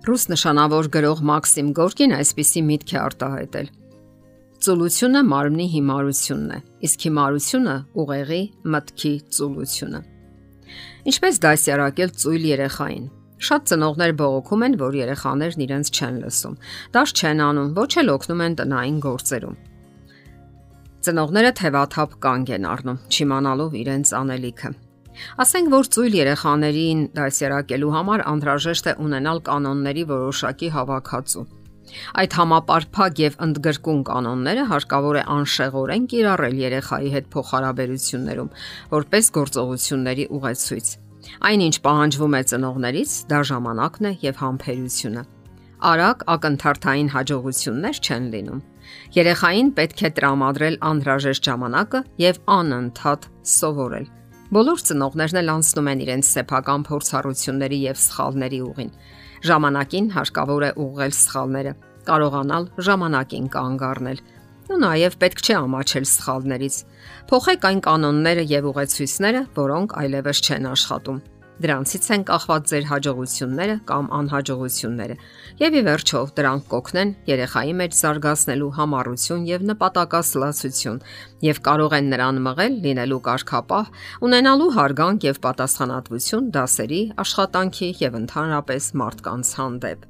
Ռուս նշանավոր գրող Մաքսիմ Գորկին այսպիսի միտք է արտահայտել. Ծուլությունը մարմնի հիմարությունն է, իսկ հիմարությունը ուղեղի մտքի ծուլությունը։ Ինչպես դասյարակել ծույլ երեխային։ Շատ ծնողներ բողոքում են, որ երեխաներն իրենց չեն լսում։ Դաշ չեն անում, ոչ էլ օգնում են տնային գործերում։ Ծնողները թևաթափ կանգ են առնում, չիմանալով իրենց անելիքը։ Ասենք որ ծույլ երեխաներին դասերակելու համար անհրաժեշտ է ունենալ կանոնների որոշակի հավաքածու։ Այդ համապարփակ եւ ընդգրկուն կանոնները հարկավոր է անշեղորեն կիրառել երեխայի հետ փոխհարաբերություններում, որպես գործողությունների ուղեցույց։ Այնինչ պահանջվում է ծնողներից, դա ժամանակն է եւ համբերությունը։ Արագ ակնթարթային հաջողություններ չեն լինում։ Երեխային պետք է տրամադրել անհրաժեշտ ժամանակը եւ անընդհատ սովորել Բոլոր ծնողներն էլ անցնում են իրենց սեփական փորձառությունների եւ սխալների ուղին։ Ժամանակին հարկավոր է ուղղել սխալները, կարողանալ ժամանակին կանգ առնել։ Ու նաև պետք չէ ամաչել սխալներից։ Փոխեք այն կանոնները եւ ուղեցույցները, որոնք այլևս չեն աշխատում Դրանցից են կախված ձեր հաջողությունները կամ անհաջողությունները։ Եվ ի վերջո դրանք կօգնեն երեխայի մեջ զարգացնելու համառություն եւ նպատակասլացություն եւ կարող են նրան մղել լինելու կարգապահ, ունենալու հարգանք եւ պատասխանատվություն դասերի, աշխատանքի եւ ընդհանրապես մարդկանց հանդեպ։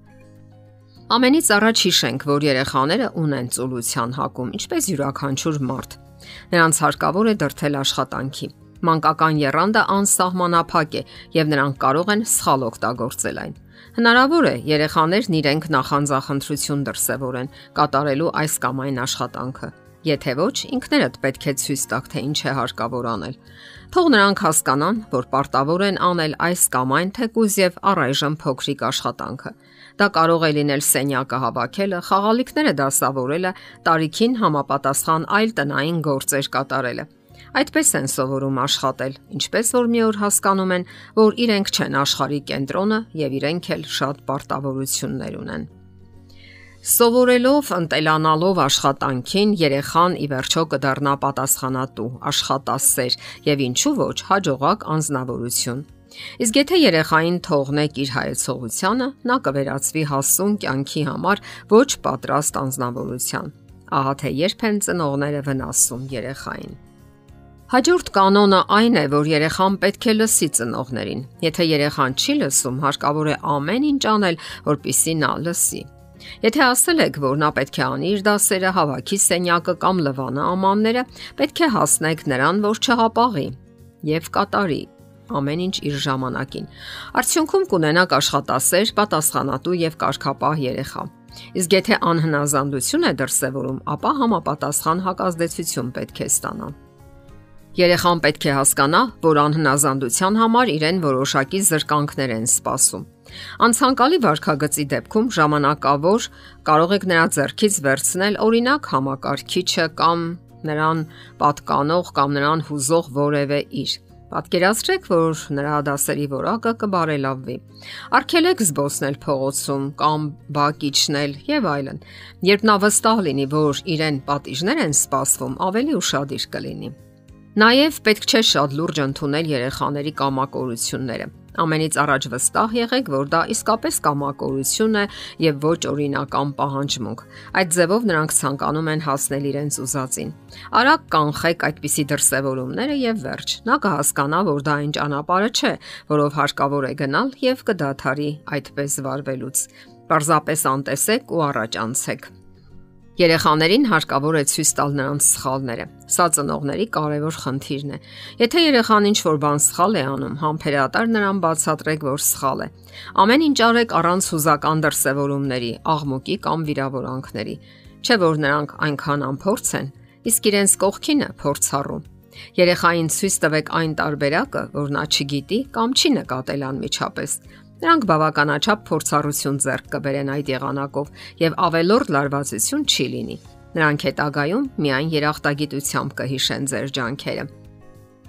Ամենից առաջ հիշենք, որ երեխաները ունեն ծուլության հակում, ինչպես յուրաքանչյուր մարդ։ Նրանց հարկավոր է դրթել աշխատանքի Մանկական եռանդը անսահմանափակ է եւ նրանք կարող են սխալ օգտագործել այն։ Հնարավոր է երեխաներն իրենք նախանձախնդրություն դրսևորեն կատարելու այս կամ այն աշխատանքը։ Եթե ոչ, ինքներդ պետք է ցույց տաք, թե ինչ է հարկավոր անել։ Թող նրանք հասկանան, որ պարտավոր են անել այս կամ այն թեկուզ եւ առայժմ փոքրիկ աշխատանքը։ Դա կարող է լինել սենյակը հավաքելը, խաղալիքները դասավորելը, տարիքին համապատասխան այլ տնային գործեր կատարելը։ Այդպես են սովորում աշխատել, ինչպես որ մի օր հասկանում են, որ իրենք չեն աշխարհի կենտրոնը եւ իրենք էլ շատ պարտավորություններ ունեն։ Սովորելով ընտելանալով աշխատանքին երեխան ի վերջո կդառնա պատասխանատու, աշխատասեր եւ ինչու ոչ հաջողակ անznավորություն։ Իսկ եթե երեխային թողնեք իր հայեցողությանը, նա կվերածվի հասուն կյանքի համար ոչ պատրաստ անznավորության։ Ահա թե երբ են ծնողները վնասում երեխային։ Հաջորդ կանոնը այն է, որ երեխան պետք է լսի ծնողներին։ Եթե երեխան չի լսում, հարկավոր է ամեն ինչ անել, որպիսի նա լսի։ Եթե ասել եք, որ նա պետք է անի իր դասերը, հավաքի սենյակը կամ լվանը ամանները, պետք է հասնեք նրան, որ չհապաղի եւ կատարի ամեն ինչ իր ժամանակին։ Արդյունքում կունենաք աշխատասեր, պատասխանատու եւ կարգապահ երեխա։ Իսկ եթե անհնազանդություն է դրսևորում, ապա համապատասխան հակազդեցություն պետք է ստանա։ Երեխան պետք է հասկանա, որ անհնազանդության համար իրեն որոշակի զրկանքներ են սպասում։ Անցանկալի վարքագծի դեպքում ժամանակավոր կարող եք նրա ձեռքից վերցնել օրինակ համակարգիչը կամ նրան պատկանող կամ նրան հուզող որևէ իր։ Պատկերացրեք, որ նրա դասերի որակը կբարելավվի։ Արգելեք զբոսնել փողոցում կամ բակ իջնել եւ այլն։ Երբ նա վստահ լինի, որ իրեն պատիժներ են սպասվում, ավելի ուշադիր կլինի։ Նաև պետք չէ շատ լուրջ ընդունել երեխաների կամակորությունները։ Ամենից առաջ վստահ եղեք, որ դա իսկապես կամակորություն է եւ ոչ օրինական պահանջմունք։ Այդ ձևով նրանք ցանկանում են հասնել իրենց ուզածին։ Արագ կանխեք այդպիսի դրսևորումները եւ վերջ։ Նա կհասկանա, որ դա այն ճանապարհը չէ, որով հարկավոր է գնալ եւ կդադարի այդպես վարվելուց։ Պարզապես անտեսեք ու առաջ անցեք։ Երեխաներին հարկավոր է ցույց տալ նրանց սխալները։ Սա ծնողների կարևոր խնդիրն է։ Եթե երեխան ինչ-որ բան սխալ է անում, համբերատար նրան բացատրեք, որ սխալ է։ Ամեն ինչ արեք առանց հուզական դրսևորումների, աղմուկի կամ վիրավորանքների։ Չէ որ նրանք այնքան անփորձ են, իսկ իրենց կողքինը փորձառու։ Երեխային ցույց տվեք այն տարբերակը, որ նա չգիտի կամ չի նկատել անմիջապես Նրանք բավականաչափ փորձառություն ձեռք կբերեն այդ եղանակով եւ ավելորդ լարվածություն չի լինի։ Նրանք հետագայում միայն երախտագիտությամբ կհիշեն ձեր ջանքերը։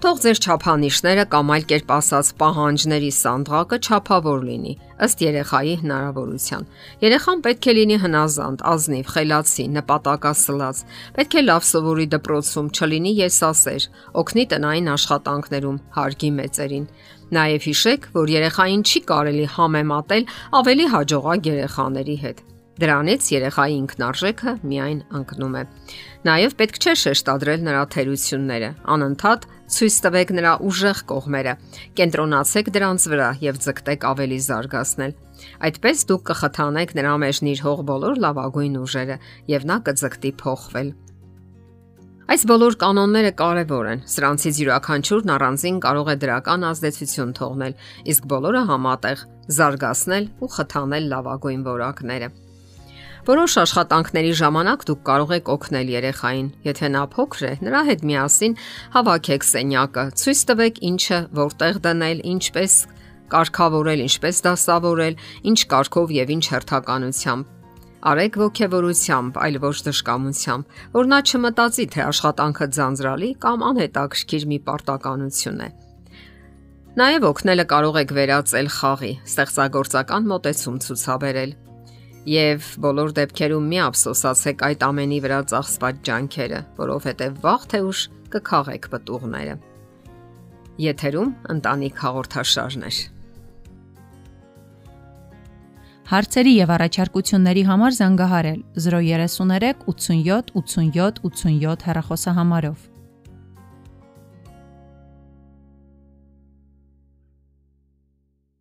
Թող ձեր ճափանիշները կամ այլ կերպ ասած պահանջների սանդղակը ճափավոր լինի, ըստ երեխայի հնարավորության։ Երեխան պետք է լինի հնազանդ, ազնիվ, խելացի, նպատակասլաց։ Պետք է լավ սովորի դպրոցում, չլինի եսասեր, օգնի տնային աշխատանքներում, հարգի մեծերին։ Նաև հիշեք, որ երեխային չի կարելի համեմատել ավելի հաջողակ երեխաների հետ։ Դրանից երեխայի ինքնարժեքը միայն ընկնում է։ Նաև պետք չէ շեշտադրել նրա թերությունները, անընդհատ ցույց տվեք նրա ուժեղ կողմերը։ Կենտրոնացեք դրանց վրա եւ ձգտեք ավելի զարգացնել։ Այդպես դուք կխթանեք նրա մեջ նիրհող բոլոր լավագույն ուժերը եւ նա կձգտի փոխվել։ Այս բոլոր կանոնները կարևոր են։ Սրանցից յուրաքանչյուրն առանձին կարող է դրական ազդեցություն թողնել, իսկ բոլորը համատեղ զարգացնել ու խթանել լավագույն որակները։ Որոշ աշխատանքների ժամանակ դուք կարող եք օգնել երեխային, եթե նա փոքր է, նրա հետ միասին հավաքեք սենյակը, ցույց տվեք ինչը որտեղ դնել, ինչպես կարգավորել, ինչպես դասավորել, ինչ կարգով եւ ինչ հերթականությամբ։ Արեք ողքեվորությամբ, այլ ոչ դժկամությամբ, որ նա չմտածի, թե աշխատանքը ձանձրալի կամ անհետաքրքիր մի պարտականություն է։ Նաև օգնելը կարող եք վերածել խաղի, ստեղծագործական մոտեցում ցուցաբերել Եվ բոլոր դեպքերում մի ափսոսացեք այդ ամենի վրա ծախսված ջանքերը, որովհետև վաղ թե ուշ կքաղեք պտուղները։ Եթերում ընտանիք հաղորդաշարն է։ Հարցերի եւ առաջարկությունների համար զանգահարել 033 87 87 87 հեռախոսահամարով։